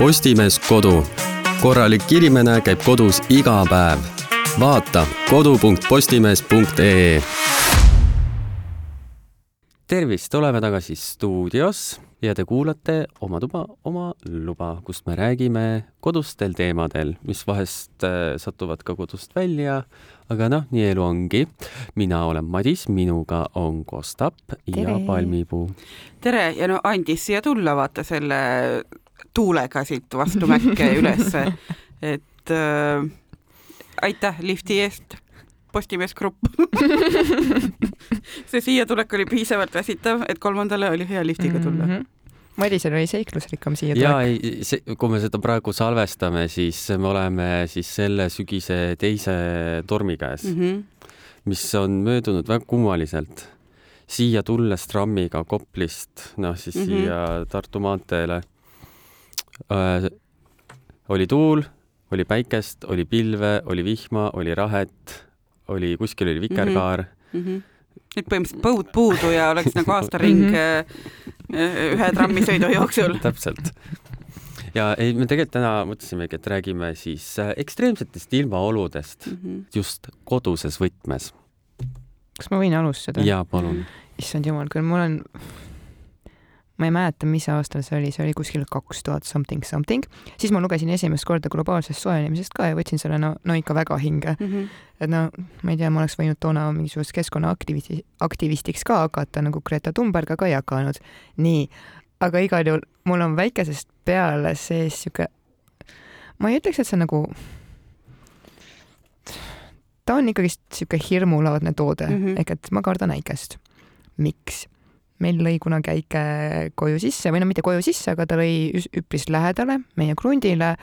Postimees Kodu. korralik inimene käib kodus iga päev. vaata kodu.postimees.ee tervist, oleme tagasi stuudios ja te kuulate Oma tuba, oma luba, kust me räägime kodustel teemadel, mis vahest äh, satuvad ka kodust välja, aga noh, nii elu ongi. mina olen Madis, minuga on Kostap ja Palmipuu. tere ja no andis siia tulla, vaata selle tuulega siit vastu mäkke ülesse, et äh, aitäh lifti eest Postimees Grupp see siia tulek oli piisavalt väsitav, et kolmandale oli hea liftiga tulla mm. -hmm. Madisel oli seiklusrikkam siia tulek. ja ei, see, kui me seda praegu salvestame, siis me oleme siis selle sügise teise tormi käes mm, -hmm. mis on möödunud väga kummaliselt. siia tulles trammiga Koplist, noh siis mm -hmm. siia Tartu maanteele oli tuul, oli päikest, oli pilve, oli vihma, oli rahet oli, kuskil oli vikerkaar mm. -hmm. et põhimõtteliselt põud puudu ja oleks nagu aastaring mm -hmm. ühe trammisõidu jooksul täpselt. ja ei, me tegelikult täna mõtlesimegi, et räägime siis äh, ekstreemsetest ilmaoludest mm -hmm. just koduses võtmes. kas ma võin alustada? jaa, palun. issand jumal, küll mul on ma ei mäleta, mis aastal see oli, see oli kuskil kaks tuhat something something, siis ma lugesin esimest korda globaalsest soojenemisest ka ja võtsin selle no, no ikka väga hinge mm. -hmm. et no ma ei tea, ma oleks võinud toona mingisuguseks keskkonnaaktivisti, aktivistiks ka hakata nagu Greta Thunberg, aga ei hakanud. nii, aga igal juhul mul on väikesest peale sees sihuke, ma ei ütleks, et see nagu ta on ikkagist sihuke hirmulaadne toode mm -hmm. ehk et ma kardan äikest. miks? Meil lõi kunagi äike koju sisse või no mitte koju sisse, aga ta lõi üpris lähedale meie krundile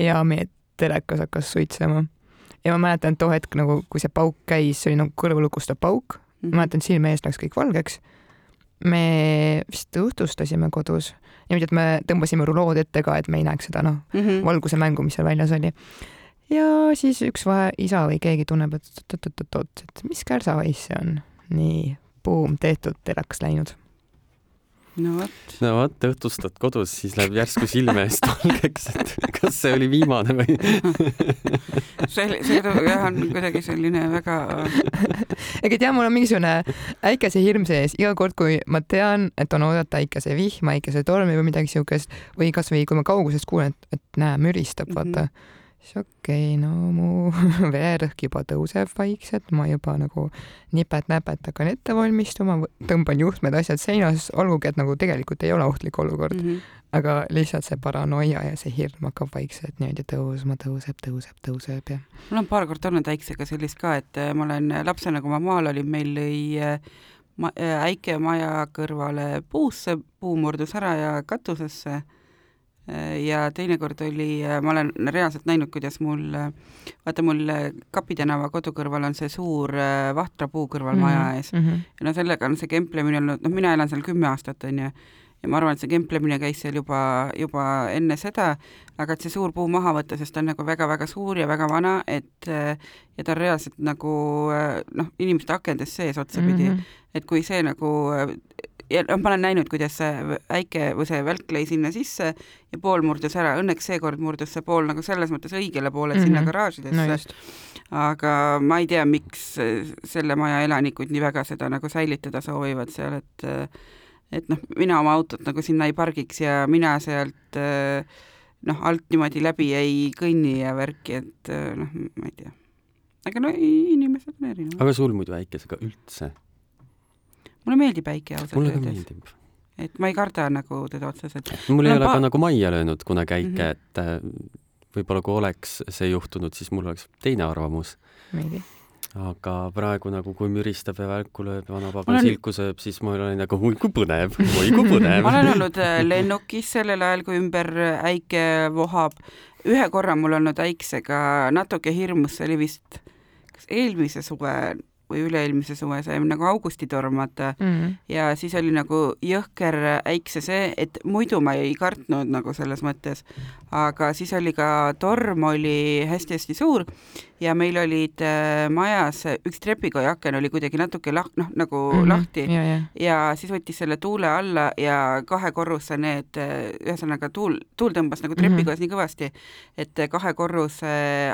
ja meie telekas hakkas suitsema. ja ma mäletan too hetk nagu, kui see pauk käis, see oli nagu kõrvalukustav pauk mm, -hmm. ma mäletan, silme ees läks kõik valgeks. me vist õhtustasime kodus niimoodi, et me tõmbasime rulood ette ka, et me ei näeks seda noh mm -hmm., valguse mängu, mis seal väljas oli. ja siis üks vahe isa või keegi tunneb, et oot-oot-oot, et mis kärsahais see on. nii buum, tehtud, telaks läinud. no vot. no vot, õhtustad kodus, siis läheb järsku silme eest valgeks, et kas see oli viimane või see, see jah, on kuidagi selline väga ega tea, mul on mingisugune äikesehirm sees, iga kord, kui ma tean, et on oodata äikesevihma, äikesetormi või midagi siukest või kasvõi kui ma kaugusest kuulen, et, et näe, müristab, vaata mm. -hmm siis okei okay,, no mu vererõhk juba tõuseb vaikselt, ma juba nagu nipet-näpet hakkan ette valmistuma, tõmban juhtmed, asjad seinas, olgugi et nagu tegelikult ei ole ohtlik olukord mm. -hmm. aga lihtsalt see paranoia ja see hirm hakkab vaikselt niimoodi tõusma, tõuseb, tõuseb, tõuseb ja. mul on paar korda olnud äiksega sellist ka, et äh, ma olen lapsena, kui ma maal olin, meil lõi äh, ma, äh, äike maja kõrvale puusse, puu murdus ära ja katusesse ja teinekord oli, ma olen reaalselt näinud, kuidas mul, vaata mul Kapi tänava kodu kõrval on see suur äh, vahtrapuu kõrval mm -hmm. maja ees mm -hmm. ja no sellega on see kemplemine olnud, noh, mina elan seal kümme aastat, on ju, ja ma arvan, et see kemplemine käis seal juba, juba enne seda, aga et see suur puu maha võtta, sest ta on nagu väga-väga suur ja väga vana, et ja ta on reaalselt nagu noh, inimeste akendest sees otsapidi mm, -hmm. et kui see nagu ja noh, ma olen näinud, kuidas see äike või see välk lõi sinna sisse ja pool murdus ära, õnneks seekord murdus see pool nagu selles mõttes õigele poole mm -hmm. sinna garaažidesse no. aga ma ei tea, miks selle maja elanikud nii väga seda nagu säilitada soovivad seal, et et noh, mina oma autot nagu sinna ei pargiks ja mina sealt noh, alt niimoodi läbi ei kõnni ja värki, et noh, ma ei tea. aga no inimesed on erinevad. aga sul muidu äikesega üldse mulle meeldib äike ausalt mulle ka meeldib. et ma ei karda nagu teda otseselt. mul ei ole ka nagu majja löönud kunagi äike mm, -hmm. et äh, võib-olla kui oleks see juhtunud, siis mul oleks teine arvamus. aga praegu nagu, kui müristab ja välku lööb ja vanapagan olen... silku sööb, siis ma olen nagu oi kui põnev, oi kui põnev ma olen olnud äh, lennukis sellel ajal, kui ümber äike vohab. ühe korra mul olnud äiksega natuke hirmus, see oli vist kas eelmise suve või üle-eelmise suve saime nagu augustitorm, vaata mm. ja siis oli nagu jõhker äikse see, et muidu ma ei kartnud nagu selles mõttes, aga siis oli ka torm oli hästi-hästi suur ja meil olid äh, majas üks trepikoja aken oli kuidagi natuke lah-, noh, nagu mm -hmm. lahti ja, ja. ja siis võttis selle tuule alla ja kahe korruse need, äh, ühesõnaga tuul, tuul tõmbas nagu trepikojas mm -hmm. nii kõvasti, et kahe korruse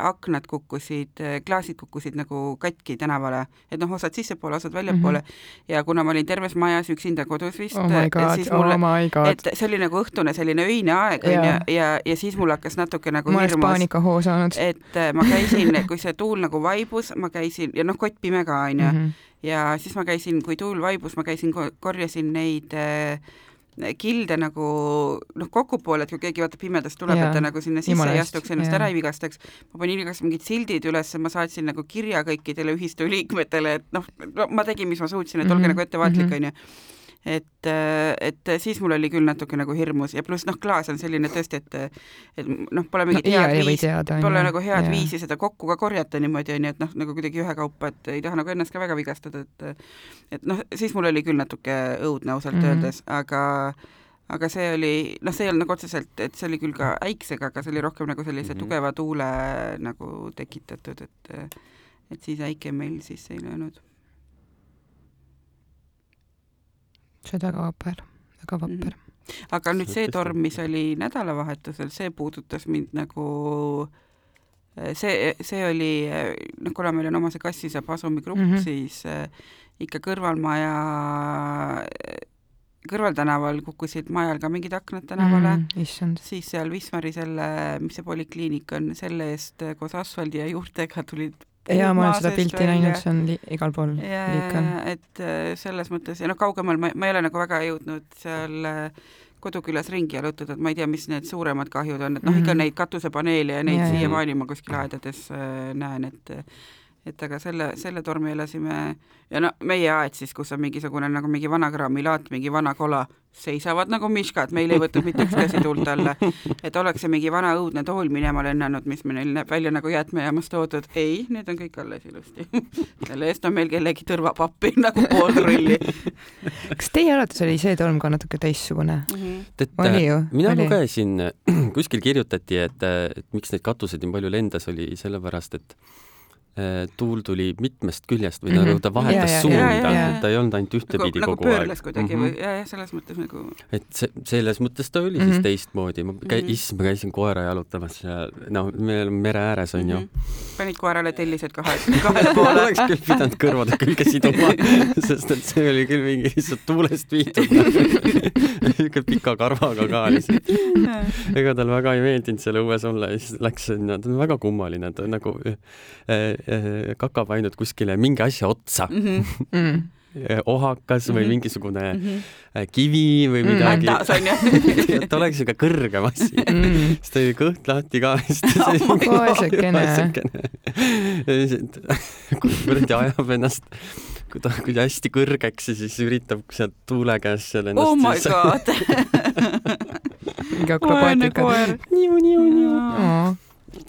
aknad kukkusid, klaasid kukkusid nagu katki tänavale, et noh, osad sissepoole, osad väljapoole mm -hmm. ja kuna ma olin terves majas üksinda kodus vist oh, siis mulle oh, et see oli nagu õhtune selline öine aeg onju ja, ja, ja siis mul hakkas natuke nagu ma oleks paanikahoo saanud. et äh, ma käisin kui see tuul nagu vaibus, ma käisin ja noh, kott pime ka onju mm, -hmm. ja siis ma käisin, kui tuul vaibus, ma käisin, korjasin neid äh, kilde nagu noh, kokkupoole, et kui keegi vaatab pimedas tuleb, et ta nagu sinna sisse ei astuks, ennast ja. ära ei vigastaks. ma panin igast mingid sildid üles, ma saatsin nagu kirja kõikidele ühistu liikmetele, et noh, ma tegin, mis ma suutsin, et olge mm -hmm. nagu ettevaatlik, Mhm. onju et, et siis mul oli küll natuke nagu hirmus ja pluss noh, klaas on selline tõesti, et et noh, pole mingit no, head viisi, pole ju. nagu head Jaa. viisi seda kokku ka korjata niimoodi onju, et noh, nagu kuidagi ühekaupa, et ei taha nagu ennast ka väga vigastada, et et noh, siis mul oli küll natuke õudne ausalt mm. -hmm. öeldes, aga aga see oli, noh, see ei olnud nagu otseselt, et see oli küll ka äiksega, aga see oli rohkem nagu sellise mm. -hmm. tugeva tuule nagu tekitatud, et et siis äike meil sisse ei löönud see on väga vapper, väga vapper. aga nüüd see torm, mis oli nädalavahetusel, see puudutas mind nagu see, see oli, noh, kuna meil on oma see Kassise Pasumi grupp mm. -hmm. siis äh, ikka kõrvalmaja, kõrvaltänaval kukkusid majal ka mingid aknad tänavale mm., mm,. siis seal Wismari selle, mis see polikliinik on, selle eest koos asfaldi ja juurtega tulid jaa, ma olen seda pilti näinud, see on li igal pool ja, liikel. et äh, selles mõttes ja noh, kaugemal ma, ma ei ole nagu väga jõudnud seal äh, kodukülas ringi jalutada, et ma ei tea, mis need suuremad kahjud on, et noh, ikka Mhm. neid katusepaneele ja neid siiamaani ma kuskil aedades äh, näen, et et aga selle, selle tormi elasime ja no meie aed siis, kus on mingisugune nagu mingi vanakraami laat, mingi vana kola, seisavad nagu miškad, meil ei võtnud mitte üks käsi tuult alla. et oleks see mingi vana õudne tool minema lennanud, mis meil näeb välja nagu jäätmejaamast toodud, ei, need on kõik alles ilusti. selle eest on meil kellegi tõrvapappi nagu pool rulli kas teie arvates oli see torm ka natuke teistsugune? et oli ju? mina lugesin, kuskil kirjutati, et, et miks neid katuseid nii palju lendas, oli sellepärast, et tuul tuli mitmest küljest või Mhm. nagu ta vahetas Ja, ja, suunda ta ei olnud ainult nagu, ühtepidi nagu kogu aeg pöörles. kuidagi või ja, ja selles mõttes nagu et see, selles mõttes ta oli Mhm. siis teistmoodi, ma käi-, Mhm. issand, ma käisin koera jalutamas ja no me oleme mere ääres onju mm. -hmm. panid koerale tellised kahe, kahele poole oleks küll pidanud kõrvade külge siduma, sest et see oli küll mingi lihtsalt tuulest viidud. niisugune pika karvaga ka lihtsalt. ega tal väga ei meeldinud seal õues olla ja siis läks sinna, ta on väga kummaline, ta nagu äh, äh, kakab ainult kuskile mingi asja otsa, Mhm. mm. ohakas või Mhm. mingisugune Mhm. äh, kivi või Mm. midagi hädas onju. et oleks siuke kõrgem asi. Mm. siis ta oli kõht lahti ka. Oh God. Vaesekene. kuradi ajab ennast, kui ta, kui ta hästi kõrgeks ja siis üritab sealt tuule käest seal ennast oh my god. mingi akrobaatika. koer. Oh.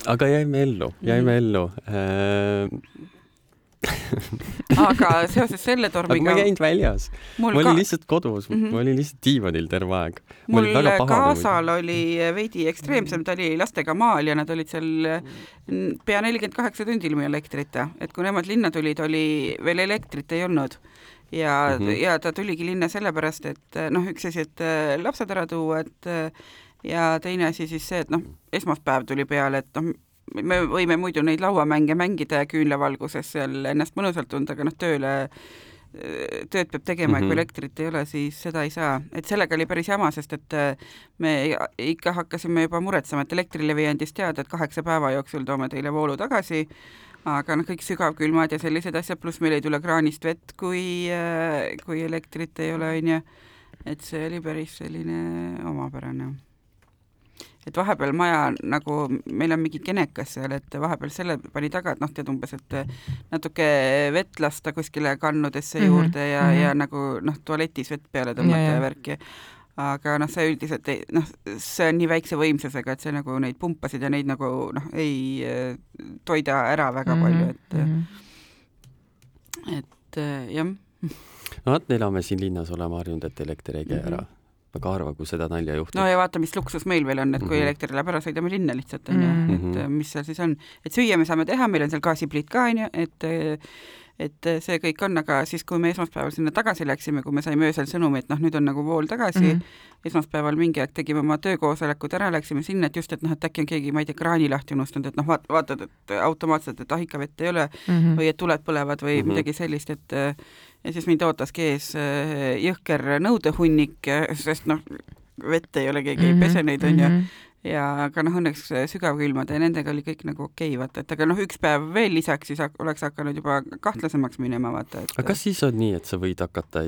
Aga jäime ellu, jäime ellu. aga seoses selle aga ma tormiga ei käinud väljas, mul ma ka olin, lihtsalt kodus mm. -hmm. ma olin lihtsalt diivanil terve aeg. mul kaasal oli veidi ekstreemsem, ta oli lastega maal ja nad olid seal pea nelikümmend kaheksa tundi ilma elektrita, et kui nemad linna tulid, oli veel elektrit ei olnud ja mm. -hmm. ja ta tuligi linna sellepärast, et noh, üks asi, et äh, lapsed ära tuua, et äh, ja teine asi siis see, et noh, esmaspäev tuli peale, et noh, me võime muidu neid lauamänge mängida ja küünlavalguses seal ennast mõnusalt tunda, aga noh, tööle tööd peab tegema mm, -hmm. Mhm. kui elektrit ei ole, siis seda ei saa, et sellega oli päris jama, sest et äh, me ikka hakkasime juba muretsema, et Elektrilevi andis teada, et kaheksa päeva jooksul toome teile voolu tagasi, aga noh, kõik sügavkülmad ja sellised asjad, pluss meil ei tule kraanist vett, kui, kui elektrit ei ole, onju, et see oli päris selline omapärane et vahepeal maja nagu, meil on mingi genekas seal, et vahepeal selle pani taga, et noh, tead umbes, et natuke vett lasta kuskile kannudesse mm Mhm, -hmm, juurde ja mm, mhm. -hmm. ja nagu noh, tualetis vett peale tõmmata Ja, ja, värki. aga noh, see üldiselt ei, noh, see on nii väikse võimsusega, et see nagu neid pumpasid ja neid nagu noh, ei äh, toida ära väga mm -hmm. palju, et mm, -hmm. -hmm. et äh, jah no vot, elame siin linnas, oleme harjunud, et elekter ei käi ära. Väga harva, kui seda nalja juhtub. no ja vaata, mis luksus meil veel on, et kui mm -hmm. elekter läheb ära, sõidame linna lihtsalt onju mm, -hmm. et mis seal siis on, et süüa me saame teha, meil on seal gaasipliit ka onju, et et see kõik on, aga siis, kui me esmaspäeval sinna tagasi läksime, kui me saime öösel sõnumi, et noh, nüüd on nagu vool tagasi mm, -hmm. esmaspäeval mingi aeg tegime oma töökoosolekud ära, läksime sinna, et just, et noh, et äkki on keegi, ma ei tea, kraani lahti unustanud, et noh, vaat-, vaatad, et automaatselt, et ah, ikka vett ei ole mm -hmm. või et tuled põlevad või mm -hmm. midagi sellist, et ja siis mind ootaski ees äh, jõhker nõudehunnik, sest noh, vett ei ole, keegi mm -hmm. ei pese neid, onju mm -hmm ja aga noh, õnneks sügavkülmade ja nendega oli kõik nagu okei okay,, vaata, et aga noh, üks päev veel lisaks, siis oleks hakanud juba kahtlasemaks minema, vaata et.... aga kas siis on nii, et sa võid hakata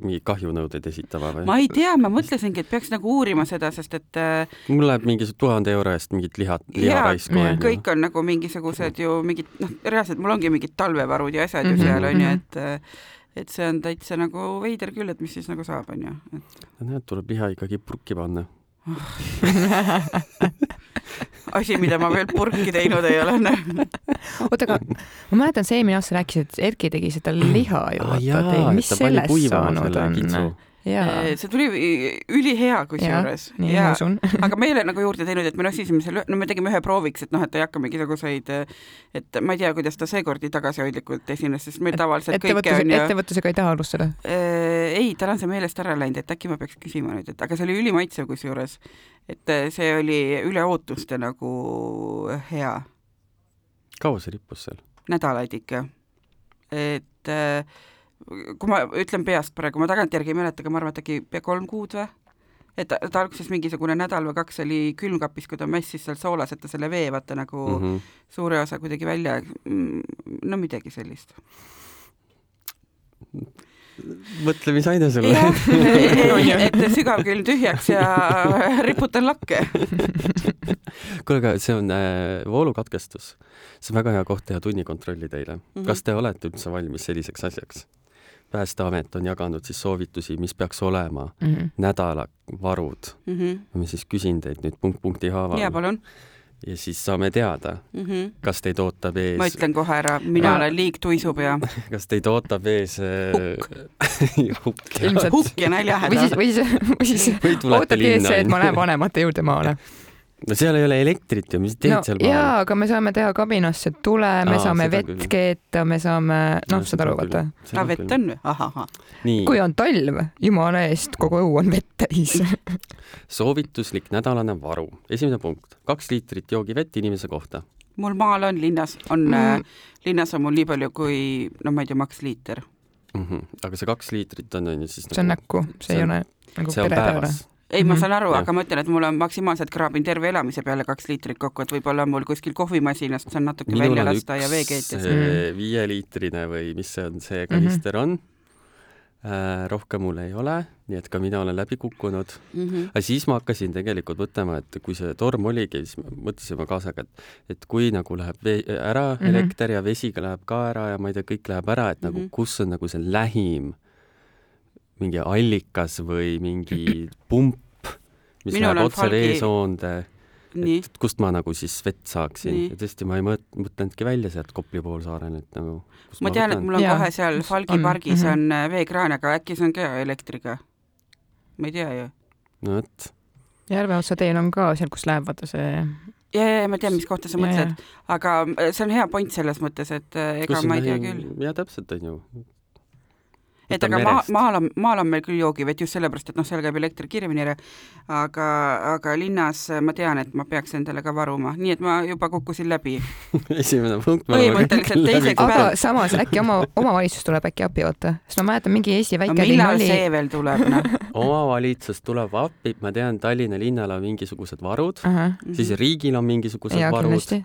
mingeid kahjunõudeid esitama või? ma ei tea, ma mõtlesingi, et peaks nagu uurima seda, sest et äh, mul läheb mingisuguse tuhande euro eest mingit liha, liharaisku onju. kõik on nagu mingisugused ju mingid, noh, reaalselt mul ongi mingid talvevarud ja asjad mm -hmm. ju seal onju, et äh, et see on täitsa nagu veider küll, et mis siis nagu saab, onju. näed, tuleb liha ikkagi purki panna asi, mida ma veel purki teinud ei ole. oota, aga ma mäletan, sa eelmine aasta rääkisid, et Erki tegi seda liha ju ah,. mis sellest saanud on? See tuli ülihea kusjuures. aga me ei ole nagu juurde teinud, et me nosisime selle, no me tegime ühe prooviks, et noh, et ei hakka mingisuguseid, et ma ei tea, kuidas ta seekord nii tagasihoidlikult esines, sest meil tavaliselt kõike on ju. ettevõtlusega ei taha alustada? ei, tal on see meelest ära läinud, et äkki ma peaks küsima nüüd, et aga see oli ülimaitsev kusjuures, et see oli üle ootuste nagu hea. kaua see rippus seal? nädalaid ikka. et äh, kui ma ütlen peast praegu, ma tagantjärgi ei mäleta, aga ma arvan, et äkki kolm kuud või? et ta, ta alguses mingisugune nädal või kaks oli külmkapis, kui ta mässis seal soolas, et ta selle vee vaata nagu mm -hmm. suure osa kuidagi välja, mm, no midagi sellist. mõtle, mis aine sul on. et sügavkülm tühjaks ja riputan lakke. kuule, aga see on äh, voolukatkestus. see on väga hea koht teha tunnikontrolli teile mm. -hmm. kas te olete üldse valmis selliseks asjaks? Päästeamet on jaganud siis soovitusi, mis peaks olema mm -hmm. nädalavarud mm. -hmm. ma siis küsin teilt nüüd punkt punkti haaval. jaa, palun. ja siis saame teada mm, -hmm. kas teid ootab ees. ma ütlen kohe ära, mina ma... olen liig tuisupea. kas teid ootab ees hukk hukk ja, hukk ja näljahäda. või siis, või siis, või siis ootabki ees see, et ma lähen vanemate juurde maale no seal ei ole elektrit ju, mis teed no, seal maal? jaa, aga me saame teha kabinasse tule, me Aa, saame vett küll. keeta, me saame, noh, saad aru, vaata. aa, vett on või? ahahah. kui on talv, jumala eest, kogu õu on vett täis soovituslik nädalane varu. esimene punkt, kaks liitrit joogivett inimese kohta. mul maal on, linnas on mm., äh, linnas on mul nii palju kui, no ma ei tea, maks liiter mm. -hmm. aga see kaks liitrit on, on ju siis see on nagu, näkku, see ei ole nagu pere peale ei, ma mhm. saan aru, aga ma ütlen, et mul on maksimaalselt kraabin terve elamise peale kaks liitrit kokku, et võib-olla mul kuskil kohvimasinast saan natuke Minul välja lasta ja veekeetjas. viieliitrine või mis see on, see kanister on äh,. rohkem mul ei ole, nii et ka mina olen läbi kukkunud mm. -hmm. aga siis ma hakkasin tegelikult mõtlema, et kui see torm oligi, siis mõtlesime kaasaga, et, et kui nagu läheb vee, ära mm -hmm. elekter ja vesi läheb ka ära ja ma ei tea, kõik läheb ära, et mm -hmm. nagu mhm. kus on nagu see lähim mingi allikas või mingi pump, mis Minul läheb otse falgi... veesoonde, et kust ma nagu siis vett saaksin. ja tõesti, ma ei mõt-, mõtlenudki välja sealt Kopli poolsaarel, et nagu ma tean, et mul on ja. kohe seal Falgi pargis on, mm -hmm. on veekraan, aga äkki see on ka elektriga? ma ei tea ju. no vot. Järveotsa teel on ka seal, kus läheb vaata see ja, ja ma tean, mis kohta sa mõtled, aga see on hea point selles mõttes, et ega kus ma ei tea küll. ja täpselt, on ju et aga maa, maal on, maal on meil küll joogivett just sellepärast, et noh, seal käib elekter kiiremini ära, aga, aga linnas ma tean, et ma peaks endale ka varuma, nii et ma juba kukkusin läbi. Esimene punkt. põhimõtteliselt teiseks aga päev. samas äkki oma, omavalitsus tuleb äkki appi, oota, sest ma mäletan, mingi Eesti väike no, linn oli. see veel tuleb, noh? Omavalitsus tuleb appi, ma tean, Tallinna linnal on mingisugused varud. Uh, -huh. siis riigil on mingisugused ja, varud. kindlasti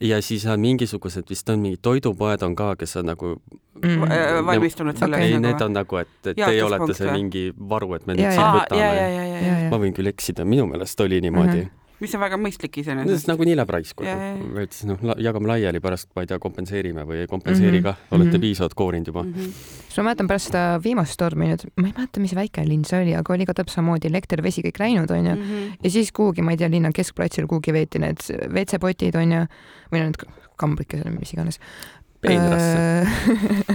ja siis on mingisugused, vist on mingid toidupoed on ka, kes on nagu mm. Äh, valmistunud selleks okay. ei, need on nagu, et, et teie olete see mingi varu, et me nüüd siit võtame. ma võin küll eksida, minu meelest oli niimoodi mm. -hmm mis on väga mõistlik iseenesest. nagunii läheb raisku, et siis noh, jagame laiali, pärast ma ei tea, kompenseerime või ei kompenseeri mm -hmm. ka, olete mm -hmm. piisavalt koorinud juba mm. -hmm. siis ma mäletan pärast seda viimast tormi nüüd, ma ei mäleta, mis väike linn see oli, aga oli ka täpselt samamoodi elekter, vesi kõik läinud, onju. -hmm. ja siis kuhugi, ma ei tea, linna keskplatsil kuhugi veeti need WC-potid onju, või need kambrikesed, mis iganes. peenrasse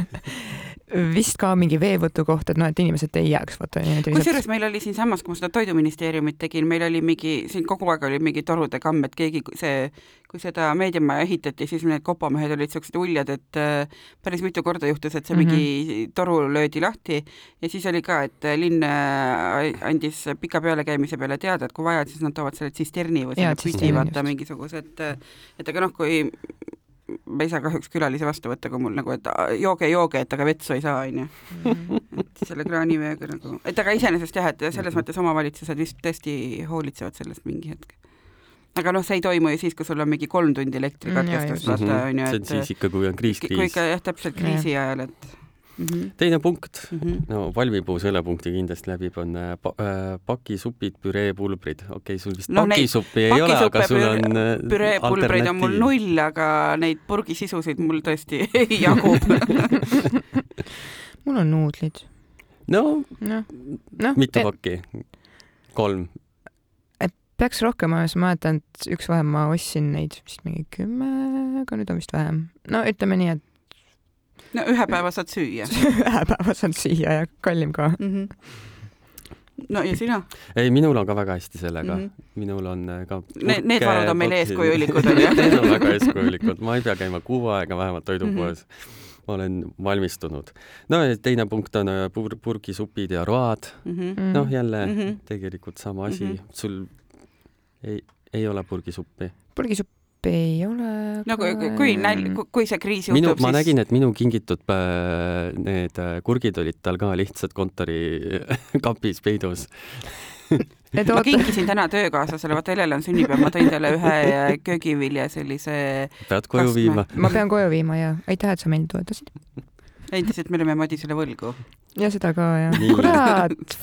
vist ka mingi veevõtu koht, et noh, et inimesed ei jääks vaata kusjuures meil oli siinsamas, kui ma seda Toiduministeeriumit tegin, meil oli mingi, siin kogu aeg oli mingi torude kamm, et keegi, see, kui seda meediamaja ehitati, siis need kopamehed olid niisugused uljad, et äh, päris mitu korda juhtus, et see mm -hmm. mingi toru löödi lahti ja siis oli ka, et linn äh, andis pika pealekäimise peale teada, et kui vaja, siis nad toovad selle tsisterni või selle püsi, vaata mingisugused, et aga noh, kui ma ei saa kahjuks külalisi vastu võtta, kui mul nagu, et jooge, jooge, et aga vetsu ei saa, onju. Mhm. et selle kraaniveega nagu, et aga iseenesest jah, et selles mm -hmm. mõttes omavalitsused vist tõesti hoolitsevad sellest mingi hetk. aga noh, see ei toimu ju siis, kui sul on mingi kolm tundi elektrikatkestust, vaata Mhm. onju, see et on siis ikka, kui on kriis, kui kriis. ikka jah, täpselt kriisi ajal, et mm -hmm. teine punkt Mm -hmm. no valmipuu selle punkti kindlasti läbib, on äh, pa, äh, pakisupid, püreepulbrid. okei okay,, sul vist No pakisuppi ei ole, aga sul on äh, püreepulbreid on mul null, aga neid purgisisusid mul tõesti jagub mul on nuudlid. no noh, noh, mitu pakki? kolm. peaks rohkem olema, sest ma mäletan, et üks vahe ma ostsin neid vist mingi kümme, aga nüüd on vist vähem. no ütleme nii, et no ühe päeva saad süüa ühe päeva saan süüa ja kallim ka. mm. -hmm. no ja sina? ei, minul on ka väga hästi sellega mm. Mhm. -hmm. minul on äh, ka Need- need varud on meil eeskujulikud, on ju? Need on väga eeskujulikud, ma ei pea käima kuu aega vähemalt toidupoes Mhm. mm. -hmm. ma olen valmistunud. no ja teine punkt on äh, pur-, purgisupid ja road. Mm -hmm. Mm. noh, jälle mm Mhm. -hmm. tegelikult sama asi mm, Mhm. -hmm. sul ei, ei ole purgisuppi. purgisuppi ei ole. no kui, kui- kui nälg, kui see kriis minu juhtub, ma siis nägin, et minu kingitud äh, need äh, kurgid olid tal ka lihtsalt kontori kapis peidus. et ma kinkisin täna töökaaslasele, vaata Helel on sünnipäev, ma tõin talle ühe köögivilja sellise, pead koju Kas me- viima? ma pean koju viima ja aitäh, et sa meid toetasid. endiselt me oleme Madisele võlgu. ja seda ka ja Nii. kurat,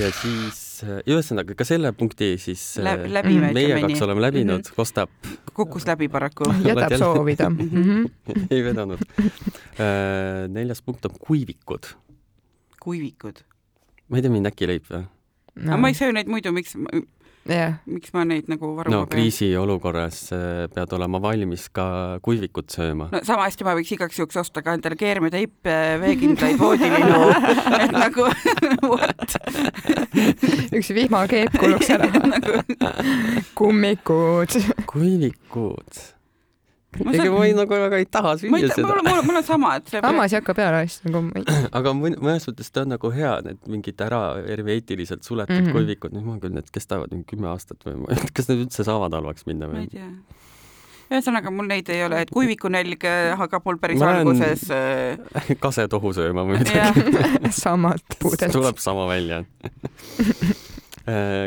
ja siis äh, ühesõnaga ka selle punkti siis äh, Läbi, läbime meie kaks oleme läbinud mm, -hmm. Kostap kukkus läbi paraku. jätab soovida. -hmm. ei vedanud. neljas punkt on kuivikud. kuivikud. ma ei tea, mind äkki leib või? aga ma ei söö neid muidu, miks, jah, miks ma neid nagu varuma no kriisiolukorras äh, pead olema valmis ka kuivikut sööma. no sama hästi ma võiks igaks juhuks osta ka endale keermiteipe, veekindlaid voodilinu, et nagu what üks vihmakeep kuluks ära. nagu kummikud. kuivikud. Ma ega ma ei, nagu väga ei taha ma ei süüa tea, mul seda, mul on sama, et see hammas ei hakka peale vist nagu, aga mõn- mõnes mõttes ta on nagu hea, need mingid ära hermeetiliselt suletud mm. -hmm. kuivikud, nüüd ma küll, need kestavad mingi kümme aastat või ma ei tea, kas need üldse saavad halvaks minna ma ei või? tea. ühesõnaga, mul neid ei ole, et kuivikunälg äh, hakkab mul päris Ma olen- alguses äh, kasetohu sööma muidugi. jah, samalt puudelt. tuleb sama välja.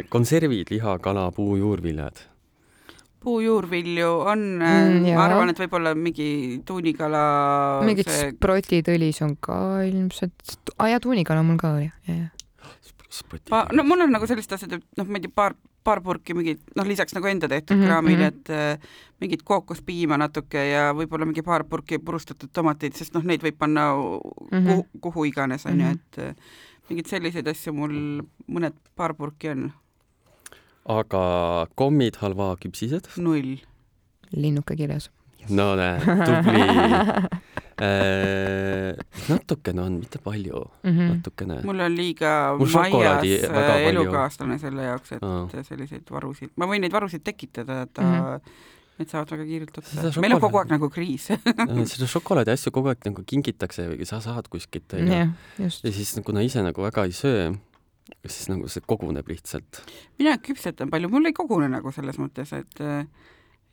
konservid, liha, kala, puu, juurviljad. Puujuurvilju on Mm, mm,, ma arvan, et võib-olla mingi tuunikala mingid see sprotid õlis on ka ilmselt, aa jaa, tuunikala mul ka oli, jah. pa,, no mul on nagu sellised asjad, et noh, ma ei tea, paar, paar purki mingit, noh, lisaks nagu enda tehtud mm -hmm, kraamile, mhm. et äh, mingit kookospiima natuke ja võib-olla mingi paar purki purustatud tomateid, sest noh, neid võib panna Mhm. kuhu, kuhu iganes, onju, Mhm. et äh, mingeid selliseid asju mul mõned paar purki on, aga kommid, halva, küpsised? null. linnuke kirjas. no näe, tubli. natukene on, mitte palju, Mhm. natukene. mul on liiga Mul väga äh, elukaaslane selle jaoks, et Aa. selliseid varusid, ma võin neid varusid tekitada, et ta mm -hmm. Need saavad väga kiirelt otsa. meil on kogu aeg nagu kriis. seda šokolaadi asju kogu aeg nagu kingitakse või sa saad kuskilt onju. ja. siis kuna ise nagu väga ei söö, siis nagu see koguneb lihtsalt. mina küpsetan palju, mul ei kogune nagu selles mõttes, et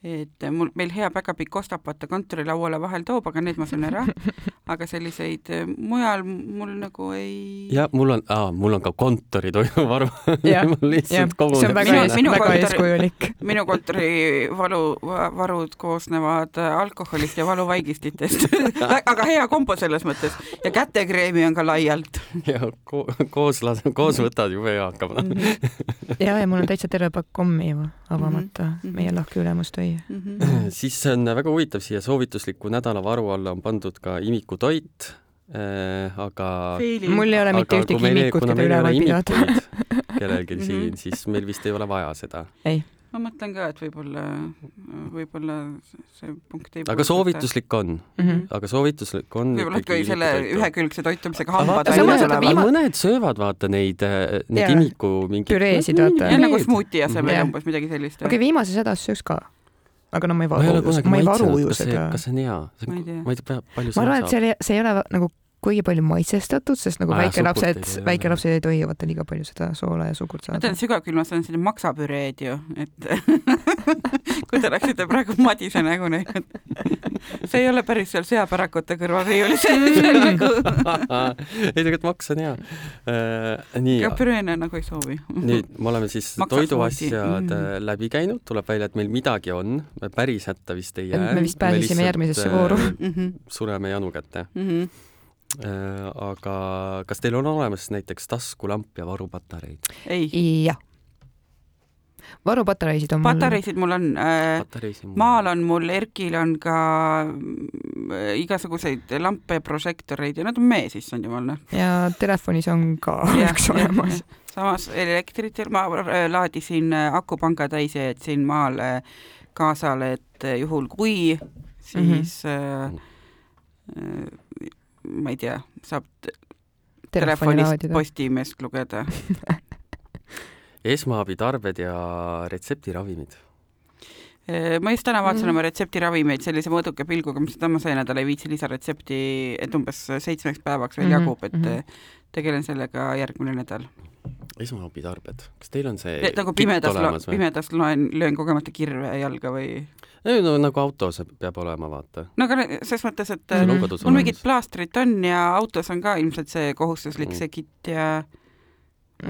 et mul, meil hea päkapikk ostab vaata kontorilauale vahel toob, aga need ma söön ära. aga selliseid eh, mujal mul nagu ei. ja mul on, mul on ka kontoritoiduvaru. Mul lihtsalt see on väga Minu- minu väga kontori- eeskujulik. minu kontori valu, varud koosnevad äh, alkoholist ja valuvaigistitest. aga hea kombo selles mõttes ja kätekreemi on ka laialt. ja ko koos las-, koos võtad jube hea hakkab. ja, ja mul on täitsa terve pakk kommi juba avamata mm, Mhm. -hmm. meie lahke ülemus tõi. Mhm. siis on väga huvitav, siia soovitusliku nädalavaru alla on pandud ka imikutoit äh,, aga mul ei ole mitte ühtegi imikut, keda üleval pidada. kellelgi siin, siis meil vist ei ole vaja seda. ma mõtlen ka, et võib-olla, võib-olla see punkt ei aga soovituslik on mm, Mhm. aga soovituslik on võib-olla kui selle ühekülgse toitumisega aga hambad tulevad. viima- mõned söövad vaata neid, äh, neid imiku mingi Püreesid, vaata. ja nagu smuuti asemel umbes midagi sellist okei okay,, viimases hädas sööks ka. Aga no ma ei ma ei ole varu, kunagi ma ei varu ju seda. kas see on hea? Ma ei tea. ei palju ma arvan, et see, see ei ole nagu kuigi palju maitsestatud, sest nagu väikelapsed väikelapsed ei tohi vaata liiga palju seda soola ja suhkrut ma saada sügavkülmas on selline maksapüreed ju, et kui te oleksite praegu Madise nägu näinud. see ei ole päris seal seapärakute kõrval riiulis, see on nagu, ei tegelikult maks on hea äh,. nii ka, püreene nagu ei soovi. nüüd me oleme siis toiduasjad Mm. mm. läbi käinud, tuleb välja, et meil midagi on, päris hätta vist ei jää. me vist pääsesime järgmisesse vooru. Mhm, sureme janu kätte äh,. Aga kas teil on olemas näiteks taskulamp ja varupatareid? ei, jah. varupatareisid on mul patareisid mul on äh,, maal on mul, Erkil on ka mm, igasuguseid lampe, prožektoreid ja nad on meie sisse jumal noh. ja telefonis on ka Jah, üks olemas. samas elektrit ma äh, laadisin äh, akupanga täis ja jätsin maale kaasale, et äh, juhul kui, siis mm -hmm. äh, ma ei tea, saab telefonist laadida. Postimeest lugeda. esmaabitarbed ja retseptiravimid. Ma just täna vaatasin Mm. oma retseptiravimeid sellise mõõduka pilguga, mis täna see nädal ei viitsi lisaretsepti, et umbes seitsmeks päevaks veel Mhm, jagub, et mhm. äh, tegelen sellega järgmine nädal. esmaabitarbed, kas teil on see nagu pimedas, pimedas loen, löön kogemata kirve jalga või no nagu autos peab olema, vaata. no aga selles mõttes, et Mhm. äh, mul mingid plaastrid on ja autos on ka ilmselt see kohustuslik Mm. see kitt ja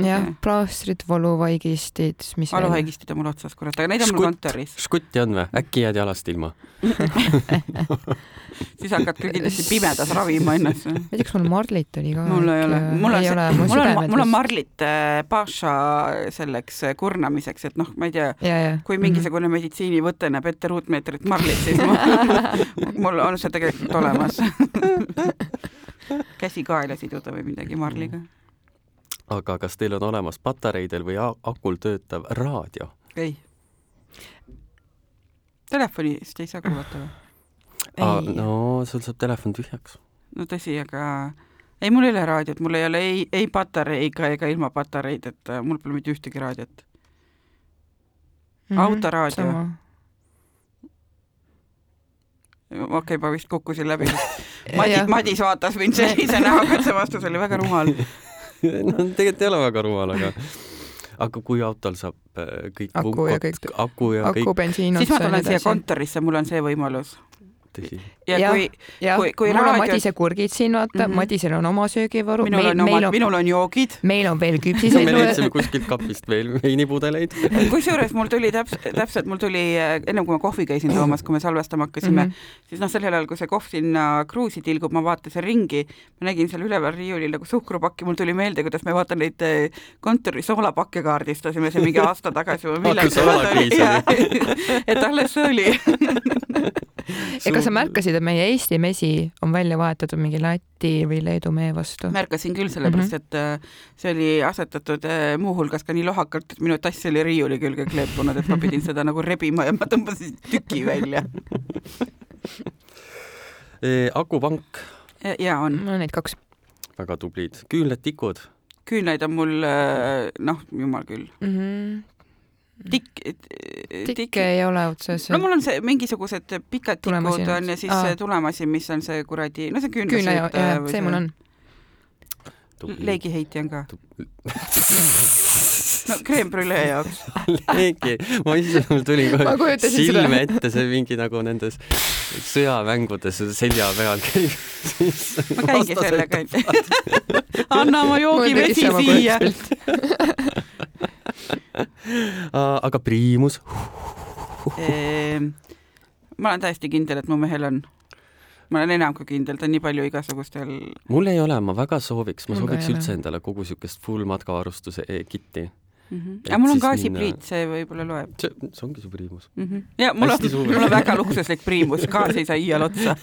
jah plaastrid, valuvaigistid, mis veel? valuhaigistid on mul otsas, kurat, aga neid on mul kontoris. škutti on või? äkki jääd jalast ilma? siis hakkad küll kindlasti pimedas ravima ennast. ma ei tea, kas mul Marlit oli ka. mul ei ole, mul on see, mul on, mul on Mar-. marlit äh, Paša selleks äh, kurnamiseks, et noh, ma ei tea, kui mingisugune meditsiinivõte näeb ette ruutmeetrit marlit, siis ma, mul on see tegelikult olemas. käsi kaela siduda või midagi marliga. Aga kas teil on olemas patareidel või akul töötav raadio? ei. Telefonist ei saa kuulata või? Ei. no sul saab telefon tühjaks. no tõsi, aga ei, mul ei ole raadiot, mul ei ole ei, ei patareiga ega ilma patareid, et mul pole mitte ühtegi raadiot. autoraadio. okei okay,, ma vist kukkusin läbi. Madis, Madis vaatas mind sellise näoga, et see vastus oli väga rumal. no tegelikult ei ole väga rumal, aga aga kui autol saab äh, kõik Aku ja pungkot- kõik- aku ja aku, kõik, bensiin siis ma ja tulen siia kontorisse, mul on see võimalus. tõsi. ja Jah. kui kui- kui mul on raadio- Madise kurgid siin, vaata mm. -hmm. Madisel on oma söögivaru, minul meil, on meil omad, on, minul on joogid. meil on veel me küpsiseid leidsime kuskilt kapist veel veinipudeleid. kusjuures mul tuli täpselt, täpselt mul tuli äh, ennem kui ma kohvi käisin toomas, kui me salvestama hakkasime mm. -hmm. siis noh, sellel ajal, kui see kohv sinna kruusi tilgub, ma vaatasin ringi, ma nägin seal üleval riiulil nagu suhkrupakki, mul tuli meelde, kuidas me vaata neid äh, kontori soolapakke kaardistasime siin mingi aasta tagasi või millal Hakkas soolakriis et alles see oli. ja kas sa märkasid, et meie Eesti mesi on välja vahetatud mingi Läti või Leedu mee vastu? märkasin küll, sellepärast Mhm. et äh, see oli asetatud äh, muuhulgas ka nii lohakalt, et minu tass oli riiuli külge kleepunud, et ma pidin seda nagu rebima ja ma tõmbasin tüki välja. akupank, ja on, mul on neid kaks väga tublid, küünlad, tikud, küünlaid on mul äh, noh, jumal küll, mm. -hmm. tikk, tikke ei ole otseselt no mul on see mingisugused pikad tikud on ja siis Aa. see tulemasin, mis on see kuradi, no see küünla küünlasüüt ja, ja see mul on. leegiheitja on ka. no creme brulee jaoks. leegi, ma ise, mul tuli kohe silme ette see mingi nagu nendes sõjamängudes selja peal käib. ma käingi sellega, et anna oma joogivesi siia. aga priimus, Ehm, ma olen täiesti kindel, et mu mehel on. ma olen enam kui kindel, ta on nii palju igasugustel, mul ei ole, ma väga sooviks, ma ka sooviks üldse endale kogu siukest full matkavarustuse e kitti. Et aga mul on gaasipliit, minna- see võib-olla loeb see, see ongi su priimus. mm. -hmm. ja mul on mul on väga luksuslik priimus, gaas ei saa iial otsa.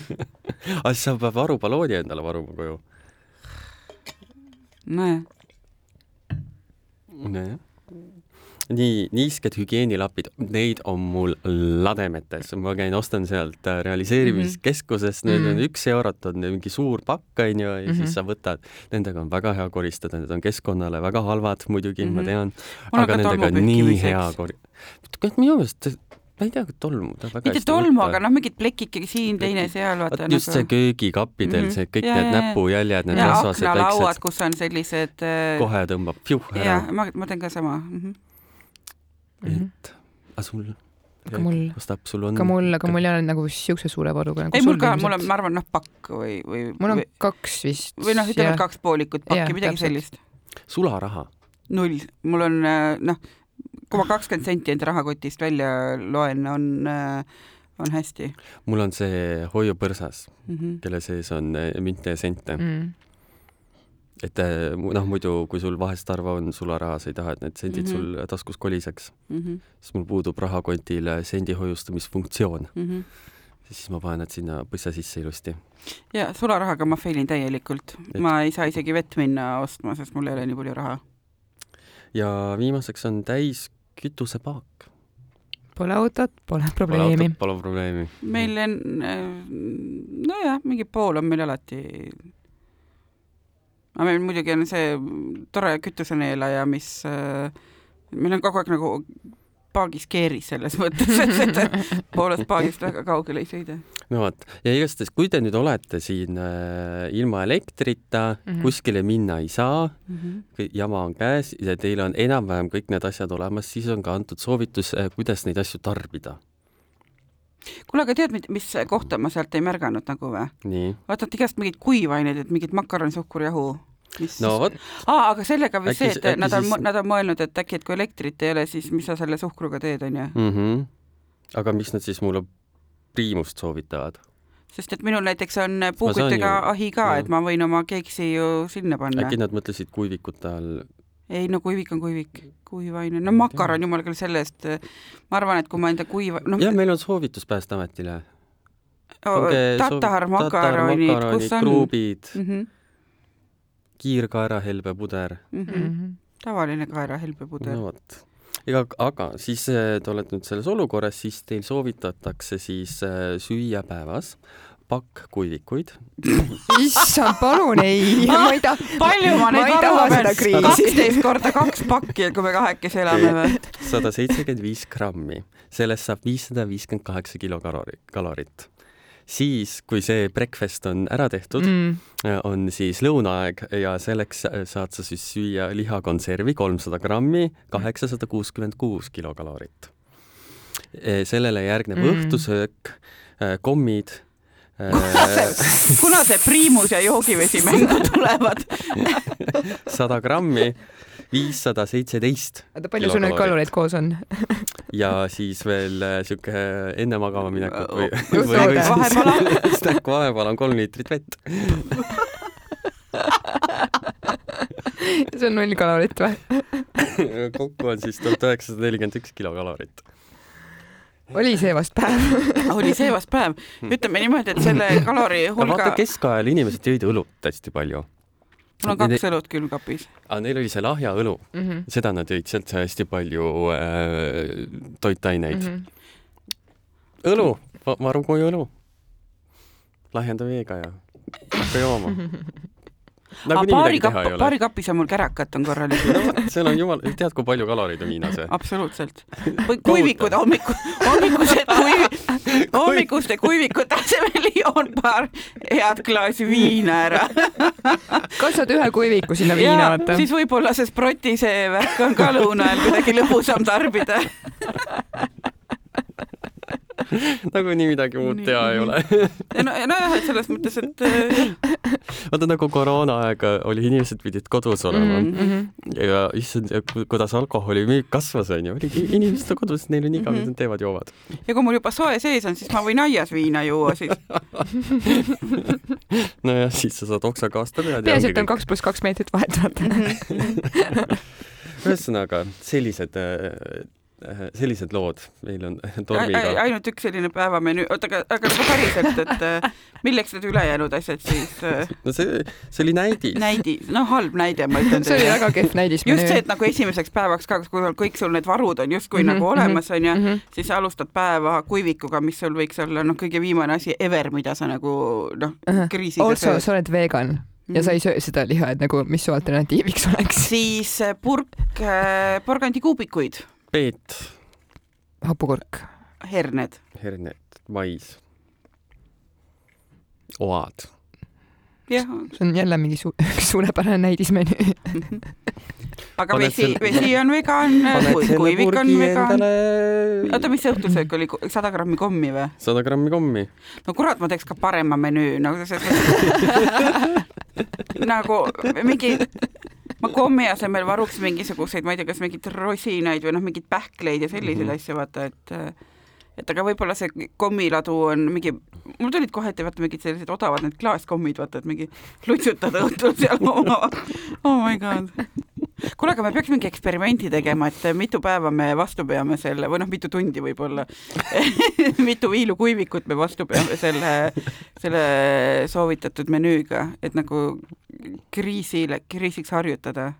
aga siis sa pead varuballooni endale varuma koju. nojah, nojah. nii niisked hügieenilapid, neid on mul lademetes, ma käin, ostan sealt realiseerimiskeskusest mm, -hmm. need on mhm. üks eurot, on mingi suur pakk, onju, ja mm -hmm. siis sa võtad, nendega on väga hea koristada, need on keskkonnale väga halvad muidugi mm, -hmm. ma mhm. tean, aga nendega on nii hea kori-. minu meelest ma ei tea, tolmu ta väga mitte tolmu, aga noh, mingid plekikegi siin, teine seal, vaata. just nagu... see köögikappidel mm, -hmm. see kõik ja, need näpujäljed, need rasvased väiksed. kus on sellised äh.... kohe tõmbab pjuh ära. jah, ma, ma teen ka sama mm. -hmm et mhm. aga sul ka mul, ka mul, aga mul ei ole nagu siukse suure varuga nagu ei, mul ka, mul on, ma arvan, noh, pakk või, või mul on kaks vist. või noh, ütleme kaks poolikut pakki, midagi täpselt. sellist. sularaha? null, mul on noh, kui ma kakskümmend senti enda rahakotist välja loen, on on hästi. mul on see hoiupõrsas mm, -hmm. kelle sees on münte ja sente mm. -hmm et äh, noh, muidu kui sul vahest harva on sularaha, sa ei taha, et need sendid mm -hmm. sul taskus koliseks mm, -hmm. siis mul puudub rahakotil sendi hoiustamisfunktsioon mm. -hmm. siis ma panen nad sinna põssa sisse ilusti. ja sularahaga ma fail in täielikult et..., ma ei saa isegi vett minna ostma, sest mul ei ole nii palju raha. ja viimaseks on täis kütusepaak. Pole autot, pole probleemi. Pole probleemi. meil on, nojah, mingi pool on meil alati aga meil muidugi on see tore kütuseneelaja, mis äh, meil on kogu aeg nagu paagis keeris selles mõttes, et seda poolest paagist väga kaugele ei sõida. no vot, ja igastahes, kui te nüüd olete siin äh, ilma elektrita mm, -hmm. kuskile minna ei saa mm, -hmm. jama on käes ja teil on enam-vähem kõik need asjad olemas, siis on ka antud soovitus äh,, kuidas neid asju tarbida kuule, aga tead, mis kohta ma sealt ei märganud nagu või? vaata, et igast mingeid kuivaineid, et mingit makaron, suhkur, jahu. Mis... no vot. aa, aga sellega või see, et nad on siis..., nad on mõelnud, et äkki, et kui elektrit ei ole, siis mis sa selle suhkruga teed, onju mm. -hmm. aga miks nad siis mulle priimust soovitavad? sest et minul näiteks on puuküttega ju... ahi ka, et ma võin oma keeksi ju sinna panna. äkki nad mõtlesid kuivikute all ei no kuivik on kuivik, kuivaine, no makaron, jumal küll selle eest, ma arvan, et kui ma enda kuiva no, jah, meil on soovitus Päästeametile. tatar, makaronid, kus on? kruubid mm, -hmm. Kiirkaerahelbepuder mm. -hmm. tavaline kaerahelbepuder. no vot ega, aga siis eh, te olete nüüd selles olukorras, siis teil soovitatakse siis eh, süüa päevas pakk kuivikuid. issand, palun ei, ma ei taha. palju ma neid varu pean, kaksteist korda kaks pakki, kui me kahekesi elame või? sada seitsekümmend viis grammi, sellest saab viissada viiskümmend kaheksa kilokalori, kalorit siis, kui see breakfast on ära tehtud mm., on siis lõunaaeg ja selleks saad sa siis süüa lihakonservi kolmsada grammi, kaheksasada kuuskümmend kuus kilokalorit. sellele järgneb mm. õhtusöök, kommid kuna see priimus ja joogivesi mängu tulevad sada grammi, viissada seitseteist. oota, palju sul neid kaloreid koos on ja siis veel äh, sihuke enne magama minekut või, või, või siis snäkk vahepala on kolm liitrit vett see on null kalorit või? kokku on siis tuhat üheksasada nelikümmend üks kilokalorit oli see vast päev oli see vast päev. ütleme niimoodi, et selle kalori hulga. vaata, keskajal inimesed jõid õlut hästi palju. Mul on kaks õlut külmkapis. aga neil oli see lahja õlu mm, -hmm. seda nad jõid, sealt sai hästi palju äh, toitaineid mm. -hmm. õlu, varu koju õlu. lahjenda veega ja hakka jooma nagu paari kapp, paari kapis on mul kärakat on korralikult no, seal on jumal, tead, kui palju kaloreid on viinas või? absoluutselt. kuivikud hommiku, hommikused kuivi, hommikuste kuivikute asemel joon paar head klaasi viina ära kasvad ühe kuiviku sinna viina, vaata. siis võib-olla see sproti see värk on ka lõuna ajal kuidagi lõbusam tarbida nagunii midagi muud teha ei ole no, nojah, et selles mõttes, et äh, vaata nagu koroonaaeg oli, inimesed pidid kodus olema mm -hmm. ja issand, kuidas alkoholi müük kasvas, onju, oligi inimesed on kodus, neil on igav mm, -hmm. nad teevad, joovad. ja kui mul juba soe sees on, siis ma võin aias viina juua siis nojah, siis sa saad oksaga aasta peale. peaasi, et on kaks pluss kaks meetrit vahet, vaata ühesõnaga sellised Äh, sellised lood meil on tormiga. ainult üks selline päevamenüü, oota, aga, aga nagu päriselt, et äh, milleks need ülejäänud asjad siis? Äh? no see, see oli näidis. näidis, no halb näide, ma ütlen teile. see oli väga kehv näidis. just see, et nagu esimeseks päevaks ka, kui kõik sul need varud on justkui mm -hmm, nagu olemas, onju mm, -hmm. siis alustad päeva kuivikuga, mis sul võiks olla noh, kõige viimane asi ever, mida sa nagu noh uh -huh., kriisiga also, sa oled vegan ja sa ei söö seda liha, et nagu, mis su alternatiiviks oleks? siis purk äh, porgandikuubikuid. Peet hapukurk. herned. herned, mais. oad. jah. see on jälle mingi su suurepärane näidismenüü aga paned vesi selle..., vesi on vegan, kuivik on vegan oota, mis see õhtusöök oli, sada grammi kommi või? sada grammi kommi. no kurat, ma teeks ka parema menüü, no selles mõttes nagu mingi ma kommi asemel varuks mingisuguseid, ma ei tea, kas mingeid rosinaid või noh, mingeid pähkleid ja selliseid mm -hmm. asju, vaata, et et aga võib-olla see kommiladu on mingi, mul tulid kohati vaata mingid sellised odavad need klaaskommid, vaata, et mingi lutsutad õhtul seal oh my god. Kuule, aga me peaks mingi eksperimendi tegema, et mitu päeva me vastu peame selle või noh, mitu tundi võib-olla mitu viilukuivikut me vastu peame selle, selle soovitatud menüüga, et nagu kriisile, kriisiks harjutada?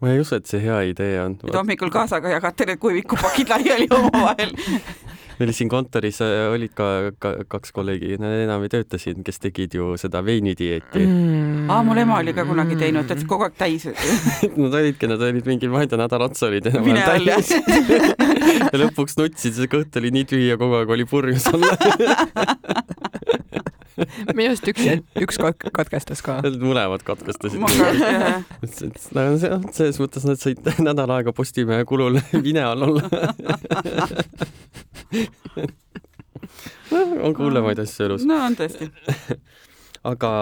ma ei usu, et see hea idee on. et hommikul kaasaga jagate need kuivikupakid laiali omavahel meil siin kontoris äh, olid ka, ka kaks kolleegi, nad enam ei tööta siin, kes tegid ju seda veinidieeti. Mm.. aa, mul ema oli ka kunagi teinud, ta kogu aeg täis Nad olidki, nad olid mingi, ma ei tea, nädal otsa olid enam-vähem täis. ja lõpuks nutsid, see kõht oli nii tühi ja kogu aeg oli purjus all minu arust üks, üks katkestas ka. mõlemad katkestasid. selles mõttes nad said nädal aega Postimehe kulul vine all olla on hullemaid asju elus. no on tõesti. aga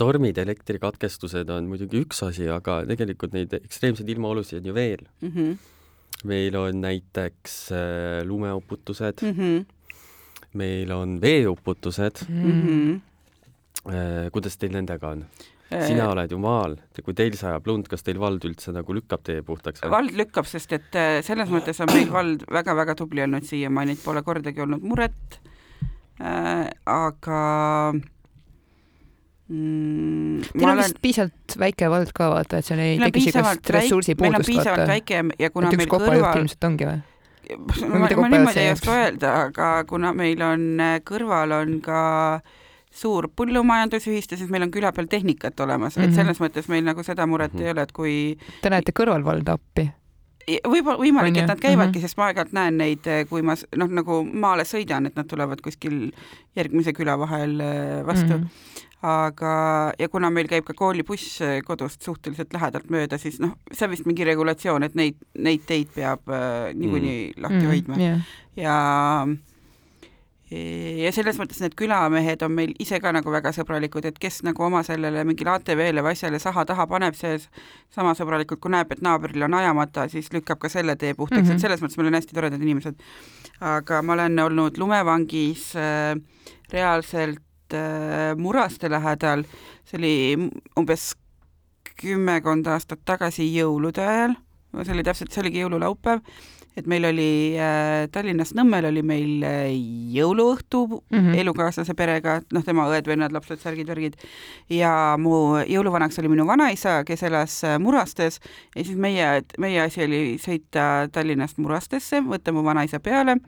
tormid, elektrikatkestused on muidugi üks asi, aga tegelikult neid ekstreemseid ilmaolusid on ju veel mm. -hmm. meil on näiteks äh, lumeuputused mm, -hmm meil on veeuputused mm. -hmm. kuidas teil nendega on? Sina oled ju maal, kui teil sajab lund, kas teil vald üldse nagu lükkab tee puhtaks? vald lükkab, sest et äh, selles mõttes on meil vald väga-väga tubli olnud siiamaani, et pole kordagi olnud muret äh,. aga mm, Teil on olen... vist piisavalt väike vald ka vaata, et seal ei teki sellist ressursipuudust. meil on piisavalt vaata. väike ja kuna et meil kõrval. ilmselt ongi või? ma, ma niimoodi ei oska öelda, aga kuna meil on äh, kõrval on ka suur põllumajandusühistu, siis meil on küla peal tehnikat olemas mm, -hmm. et mhm. selles mõttes meil nagu seda muret mm -hmm. ei ole, et kui Te näete kõrvalvalda appi? võib-olla võimalik, et nad käivadki mm, -hmm. sest ma aeg-ajalt näen neid, äh, kui ma noh, nagu maale sõidan, et nad tulevad kuskil järgmise küla vahel äh, vastu mm. -hmm aga, ja kuna meil käib ka koolibuss eh, kodust suhteliselt lähedalt mööda, siis noh, see on vist mingi regulatsioon, et neid, neid teid peab äh, niikuinii mm. lahti mm, hoidma yeah. ja ja selles mõttes need külamehed on meil ise ka nagu väga sõbralikud, et kes nagu oma sellele mingile ATV-le või asjale saha taha paneb, see sama sõbralikult, kui näeb, et naabril on ajamata, siis lükkab ka selle tee puhtaks mm, -hmm. et selles mõttes meil on hästi toredad inimesed. aga ma olen olnud lumevangis äh, reaalselt Äh, Muraste lähedal, see oli umbes kümmekond aastat tagasi jõulude ajal, see oli täpselt, see oligi jõululaupäev, et meil oli äh, Tallinnas Nõmmel oli meil äh, jõuluõhtu mm -hmm. elukaaslase perega, noh, tema õed-vennad, lapsed, särgid, värgid, ja mu jõuluvanaks oli minu vanaisa, kes elas äh, Murastes. Ja siis meie, meie asi oli sõita Tallinnast Murastesse, võtta mu vanaisa peale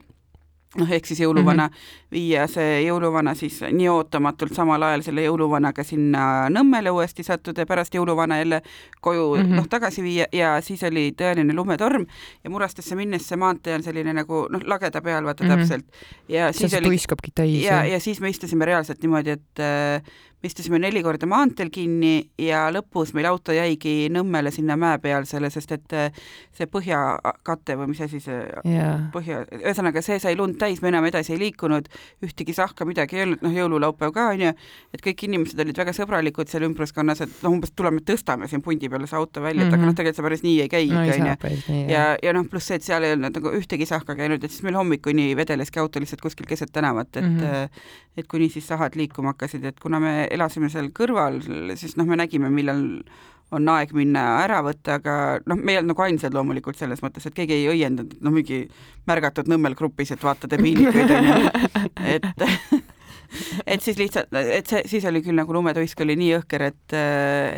noh, ehk siis jõuluvana mm, -hmm. viia see jõuluvana siis nii ootamatult samal ajal selle jõuluvanaga sinna Nõmmele uuesti sattuda ja pärast jõuluvana jälle koju mm -hmm. noh, tagasi viia ja siis oli tõeline lumetorm ja Murastesse minnes see maantee on selline nagu noh, lageda peal vaata mm -hmm. täpselt. ja siis see oli tuiskabki täis. ja, ja siis me istusime reaalselt niimoodi, et äh, me istusime neli korda maanteel kinni ja lõpus meil auto jäigi Nõmmele sinna mäepealsele, sest et äh, see põhjakate või mis asi see yeah. põhja, ühesõnaga see sai lund täis, me enam edasi ei liikunud, ühtegi sahka, midagi ei olnud, noh, jõululaupäev ka onju, et kõik inimesed olid väga sõbralikud seal ümbruskonnas, et noh, umbes tuleme tõstame siin pundi peale see auto välja, et mm -hmm. aga noh, mhm. tegelikult see päris nii ei käi no, onju. ja, ja noh, pluss see, et seal ei olnud nagu ühtegi sahka käinud, et siis meil hommikuni vedeleski auto lihtsalt kuskil keset tänavat, et mm -hmm. et kuni siis sahad liikuma hakkasid, et kuna me elasime seal kõrval, siis noh, me nägime, millal on aeg minna ära võtta, aga noh, me ei olnud nagu ainsad loomulikult selles mõttes, et keegi ei õiendanud, no mingi märgatud Nõmmel grupis, et vaata debiilikuid onju, et et siis lihtsalt, et see, siis oli küll nagu lumetuisk oli nii õhker, et,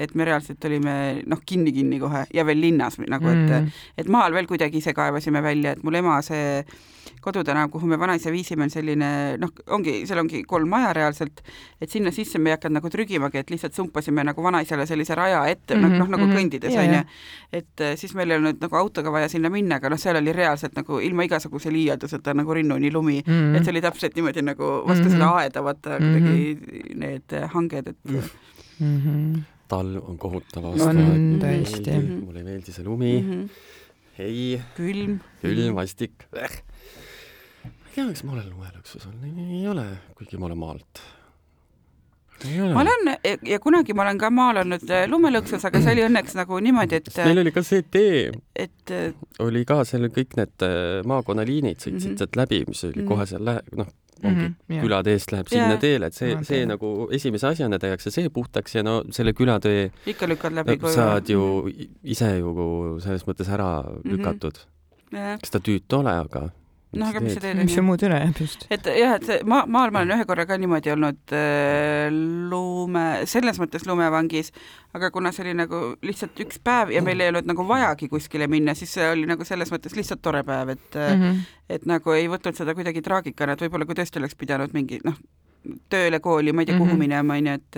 et me reaalselt olime noh, kinni-kinni kohe ja veel linnas nagu, et mm., et maal veel kuidagi ise kaevasime välja, et mul ema see kodutänav, kuhu me vanaisa viisime, on selline noh, ongi, seal ongi kolm maja reaalselt, et sinna sisse me ei hakanud nagu trügimagi, et lihtsalt sumpasime nagu vanaisale sellise raja ette mm, -hmm, noh nagu mm -hmm. kõndides onju yeah,. et äh, siis meil ei olnud nagu autoga vaja sinna minna, aga noh, seal oli reaalselt nagu ilma igasuguse liialduseta nagu rinnuni lumi mm, -hmm. et see oli täpselt niimoodi nagu vastu mm -hmm. seda aeda vaata kuidagi mm -hmm. need hanged, et mm -hmm. talv on kohutav aasta. on tõesti. mulle ei meeldi see lumi mm. -hmm. ei. külm. külm, vastik tea, kas ma olen lumelõksus olnud, ei ole, kuigi ma olen maalt. ma olen ja kunagi ma olen ka maal olnud äh, lumelõksus, aga see oli õnneks nagu niimoodi, et meil oli ka see tee, et äh, oli ka seal kõik need äh, maakonnaliinid sõitsid mm -hmm. sealt läbi, mis oli mm -hmm. kohe seal lähe-, noh, ongi mm -hmm, külade eest läheb sinna yeah. teele, et see, see nagu esimese asjana tehakse see puhtaks ja no selle külatee ikka lükkad läbi no, saad ju ise ju selles mõttes ära mm -hmm. lükatud. kas ta tüütu ole, aga noh, aga mis sa teed, mis sul muud üle jääb just. et jah, et see maa, maal ma olen ühe korra ka niimoodi olnud äh, lume, selles mõttes lumevangis, aga kuna see oli nagu lihtsalt üks päev ja meil ei olnud nagu vajagi kuskile minna, siis see oli nagu selles mõttes lihtsalt tore päev, et mm -hmm. et nagu ei võtnud seda kuidagi traagikana, et võib-olla kui tõesti oleks pidanud mingi noh, tööle, kooli, ma ei tea mm, -hmm. kuhu minema, onju, et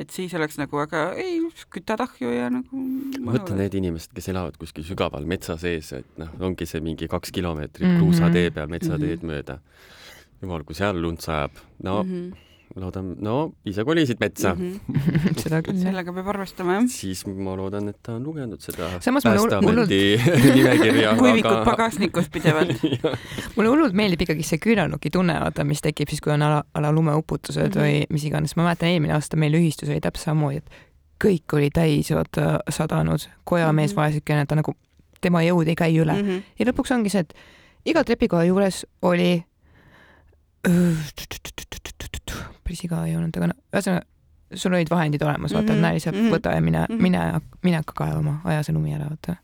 et siis oleks nagu, aga ei, kütad ahju ja nagu ma mõtlen need inimesed, kes elavad kuskil sügaval metsa sees, et noh, ongi see mingi kaks kilomeetrit mm -hmm. kruusatee peal metsateed mm -hmm. mööda. jumal, kui seal lund sajab, no mm -hmm loodan, no ise kolisid metsa mm. -hmm. seda küll. sellega peab arvestama, jah. siis ma loodan, et ta on lugenud seda Päästeameti nimekirja kuivikud aga... pagasnikus pidevalt mulle hullult meeldib ikkagi see küünarnuki tunne, vaata, mis tekib siis, kui on ala, ala lumeuputused mm -hmm. või mis iganes. ma mäletan, eelmine aasta meil ühistus oli täpselt samamoodi, et kõik oli täis, vaata, sadanud, kojamees mm -hmm. vaesekene, ta nagu, tema jõud ei käi üle mm. -hmm. ja lõpuks ongi see, et iga trepikoha juures oli päris igav ei olnud, aga no ühesõnaga, sul olid vahendid olemas, vaata mm, -hmm. näe lihtsalt mm, -hmm. võta ja mine mm, -hmm. mine, mine hakka kaevama, aja see lumi ära, vaata.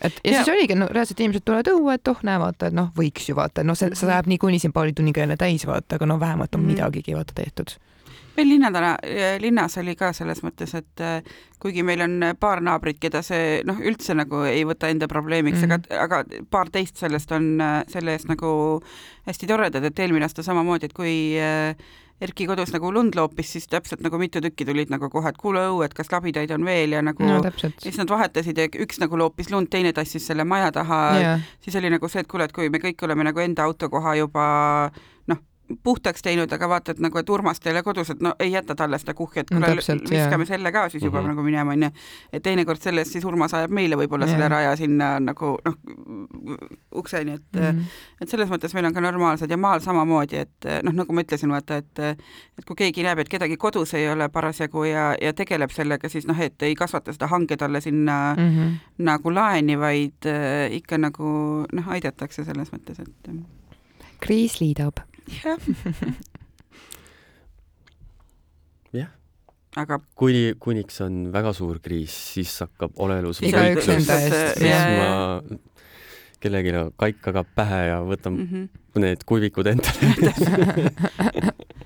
et ja, ja siis oligi, no reaalselt inimesed tulevad õue, et oh, näe, vaata, et noh, võiks ju vaata, noh, see, see läheb niikuinii siin paari tunniga jälle täis, vaata, aga no vähemalt on mm -hmm. midagigi vaata tehtud meil linnadena, linnas oli ka selles mõttes, et äh, kuigi meil on paar naabrit, keda see noh, üldse nagu ei võta enda probleemiks mm, -hmm. aga, aga paar teist sellest on äh, selle eest nagu hästi toredad, et eelmine aasta samamoodi, et kui äh, Erki kodus nagu lund loopis, siis täpselt nagu mitu tükki tulid nagu kohe, et kuule õue, et kas labidaid on veel ja nagu no, siis nad vahetasid ja üks nagu loopis lund, teine tassis selle maja taha yeah., siis oli nagu see, et kuule, et kui me kõik oleme nagu enda autokoha juba puhtaks teinud, aga vaata, et nagu, et Urmas teile kodus, et no ei jäta talle seda kuhja, et kuule no, viskame jah. selle ka siis juba mm -hmm. nagu minema, onju. et teinekord selle eest siis Urmas ajab meile võib-olla selle raja sinna nagu noh, ukseni, et mm -hmm. et selles mõttes meil on ka normaalsed ja maal samamoodi, et noh, nagu ma ütlesin, vaata, et et kui keegi näeb, et kedagi kodus ei ole parasjagu ja, ja tegeleb sellega, siis noh, et ei kasvata seda hange talle sinna mm -hmm. nagu laeni, vaid äh, ikka nagu noh, aidatakse selles mõttes, et kriis liidab jah jah. aga kuni, kuniks on väga suur kriis, siis hakkab olelus igaüks enda eest. siis ma kellelegi kaikaga pähe ja võtan mm -hmm. need kuivikud endale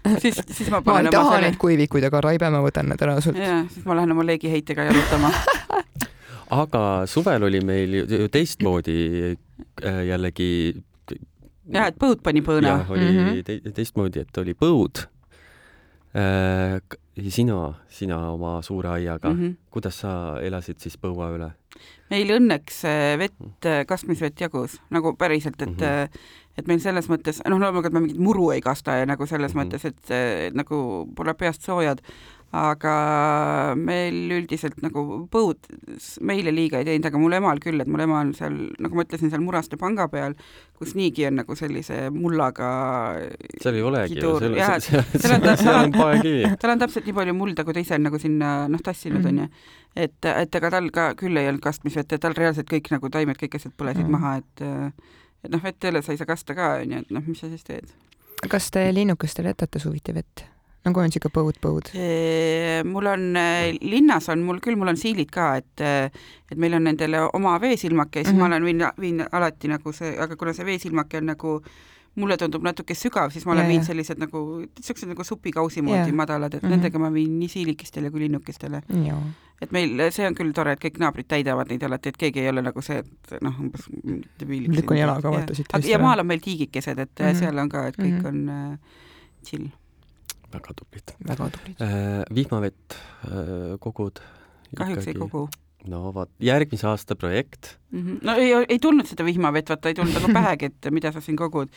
siis, siis ma panen ma ei taha selle... neid kuivikuid, aga Raibe, ma võtan need ära sult. jaa, siis ma lähen oma leegiheitega jalutama aga suvel oli meil ju teistmoodi äh, jällegi jah, et põud pani põõna. jah, oli mm -hmm. te teistmoodi, et oli põud äh,. sina, sina oma suure aiaga mm, -hmm. kuidas sa elasid siis põua üle? meil õnneks äh, vett, äh, kastmisvett jagus nagu päriselt, et mm -hmm. et meil selles mõttes, noh, loomulikult me mingit muru ei kasta ja nagu selles mm -hmm. mõttes, et, et nagu pole peast soojad, aga meil üldiselt nagu põud meile liiga ei teinud, aga mul emal küll, et mul ema on seal, nagu ma ütlesin, seal Muraste panga peal, kus niigi on nagu sellise mullaga seal ei olegi ju, seal, seal, seal on, seal on paekivi. tal on täpselt nii palju mulda, kui ta ise on nagu sinna noh, tassinud, onju. et, et ega tal ka küll ei olnud kastmisvett ja tal reaalselt kõik nagu taimed, kõik asjad põlesid mm. maha, et et noh, vett jälle sa ei saa kasta ka, onju, et noh, mis sa siis teed. kas te linnukestele jätate suviti vett? Nagu on siuke põud-põud? mul on, linnas on mul küll, mul on siilid ka, et et meil on nendele oma veesilmake ja siis mm -hmm. ma olen, viin, viin alati nagu see, aga kuna see veesilmake on nagu mulle tundub natuke sügav, siis ma olen viinud sellised nagu, niisugused nagu supikausi moodi ja. madalad, et mm -hmm. nendega ma viin nii siilikestele kui linnukestele. et meil, see on küll tore, et kõik naabrid täidavad neid alati, et keegi ei ole nagu see, et noh, umbes lükkan jalaga vaata siit. ja maal on meil tiigikesed, et mm -hmm. seal on ka, et kõik mm -hmm. on äh, chill väga tublid. väga tublid äh,. vihmavett äh, kogud? kahjuks ei kogu. no vot, järgmise aasta projekt mm. -hmm. no ei, ei tulnud seda vihmavett, vaata ei tulnud nagu pähegi, et mida sa siin kogud.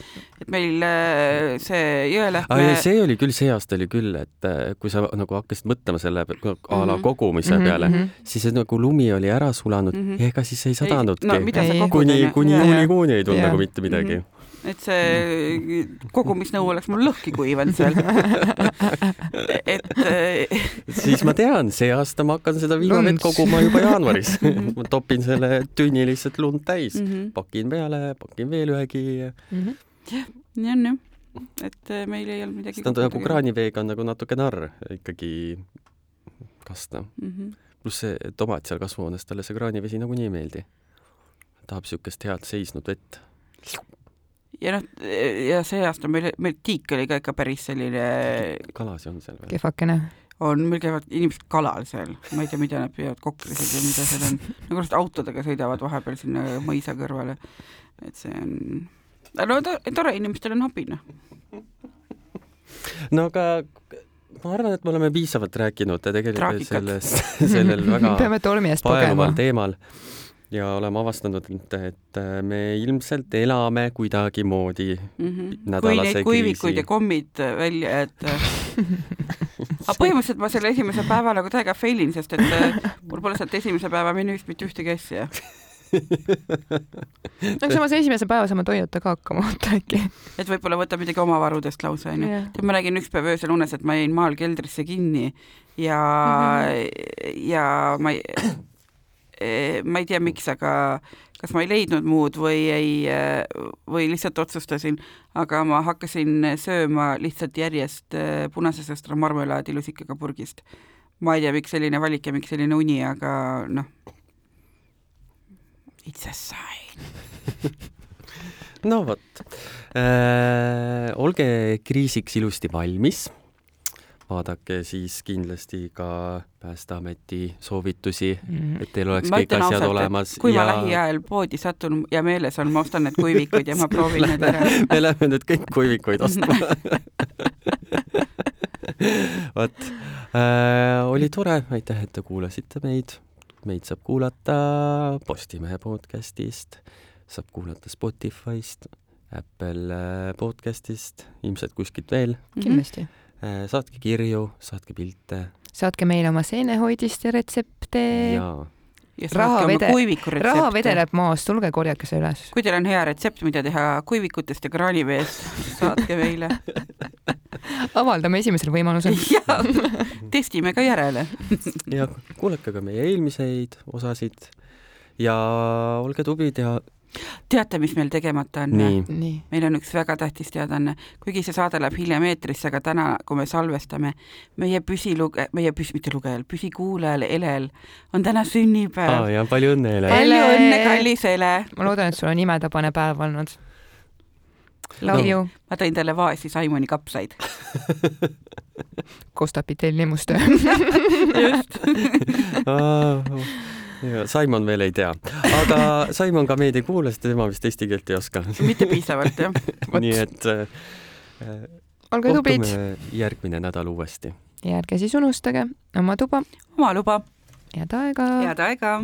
et meil äh, see Jõelähtme ah,. see oli küll, see aasta oli küll, et äh, kui sa nagu hakkasid mõtlema selle a la mhm. kogumise mm -hmm. peale mm, -hmm. siis nagu lumi oli ära sulanud mm, -hmm. ega siis ei sadanudki no,. kuni, kuni juunikuuni ei tulnud nagu mitte midagi mm. -hmm et see kogumisnõu oleks mul lõhki kuivanud seal. et äh, siis ma tean, see aasta ma hakkan seda vihmavett koguma juba jaanuaris ma topin selle tünni lihtsalt lund täis mm, -hmm. pakin peale, pakin veel ühegi mm. -hmm. jah, nii on jah, et äh, meil ei olnud midagi. nad nagu kraaniveega on nagu natuke narr ikkagi kasta mm. -hmm. pluss see tomat seal kasvuhoones, talle see kraanivesi nagunii ei meeldi. tahab niisugust head seisnud vett ja noh, ja see aasta meil, meil tiik oli ka ikka päris selline kalasi on seal või? kehvakene. on, meil käivad inimesed kalal seal, ma ei tea, mida nad püüavad, kokrisid või mida seal on, nagu lihtsalt autodega sõidavad vahepeal sinna mõisa kõrvale. et see on, no tore, inimestel on hobi, noh. no aga ma arvan, et me oleme piisavalt rääkinud tegelikult sellest, sellel väga paeluval teemal ja oleme avastanud, et me ilmselt elame kuidagimoodi mm -hmm. nädalase kui neid kuivikuid ja kommid välja, et aga põhimõtteliselt ma selle esimese päeva nagu täiega fail in, sest et äh, mul pole sealt esimese päeva menüüst mitte ühtegi asja aga samas esimese päeva saame toiduta ka hakkama vaata äkki. et võib-olla võtab midagi oma varudest lausa onju yeah.. ma nägin üks päev öösel unes, et ma jäin maal keldrisse kinni ja mm, -hmm. ja ma ei ma ei tea, miks, aga kas ma ei leidnud muud või ei, eh, või lihtsalt otsustasin, aga ma hakkasin sööma lihtsalt järjest eh, punase sõstra marmelaadi lusikaga purgist. ma ei tea, miks selline valik ja miks selline uni, aga noh, it's a sign. No vot. Äh,, olge kriisiks ilusti valmis vaadake siis kindlasti ka Päästeameti soovitusi mm., et teil oleks ma kõik asjad ausalt, olemas. kui ja... ma lähiajal poodi satun ja meeles on, ma ostan need kuivikuid ja ma proovin need ära. me läheme nüüd kõik kuivikuid ostma vot äh,, oli tore, aitäh, et te kuulasite meid. meid saab kuulata Postimehe podcastist, saab kuulata Spotify'st, Apple äh, podcastist, ilmselt kuskilt veel. kindlasti mm. -hmm saatke kirju, saatke pilte. saatke meile oma seenehoidiste retsepte. jaa. Raha vede-, raha vedeleb maas, tulge korjake see üles. kui teil on hea retsept, mida teha kuivikutest ja kraaniveest, saatke meile. Avaldame esimesel võimalusel. Testime ka järele. Ja kuulake ka meie eelmiseid osasid. Ja olge tublid ja teate, mis meil tegemata on? meil on üks väga tähtis teadaanne, kuigi see saade läheb hiljem eetrisse, aga täna, kui me salvestame, meie püsiluge-, meie püs-, mitte lugejal, püsikuulajal Elel on täna sünnipäev oh,. ja palju õnne, Ele! palju õnne, kallis Ele! ma loodan, et sul on imedabane päev olnud. Love no. you! ma tõin talle vaesi Simoni kapsaid Kostapi tellimustöö just Simon veel ei tea, aga Simon ka meid ei kuula, sest tema vist eesti keelt ei oska. mitte piisavalt, jah nii et äh, olge tublid. järgmine nädal uuesti. ja ärge siis unustage oma tuba. oma luba. head aega. head aega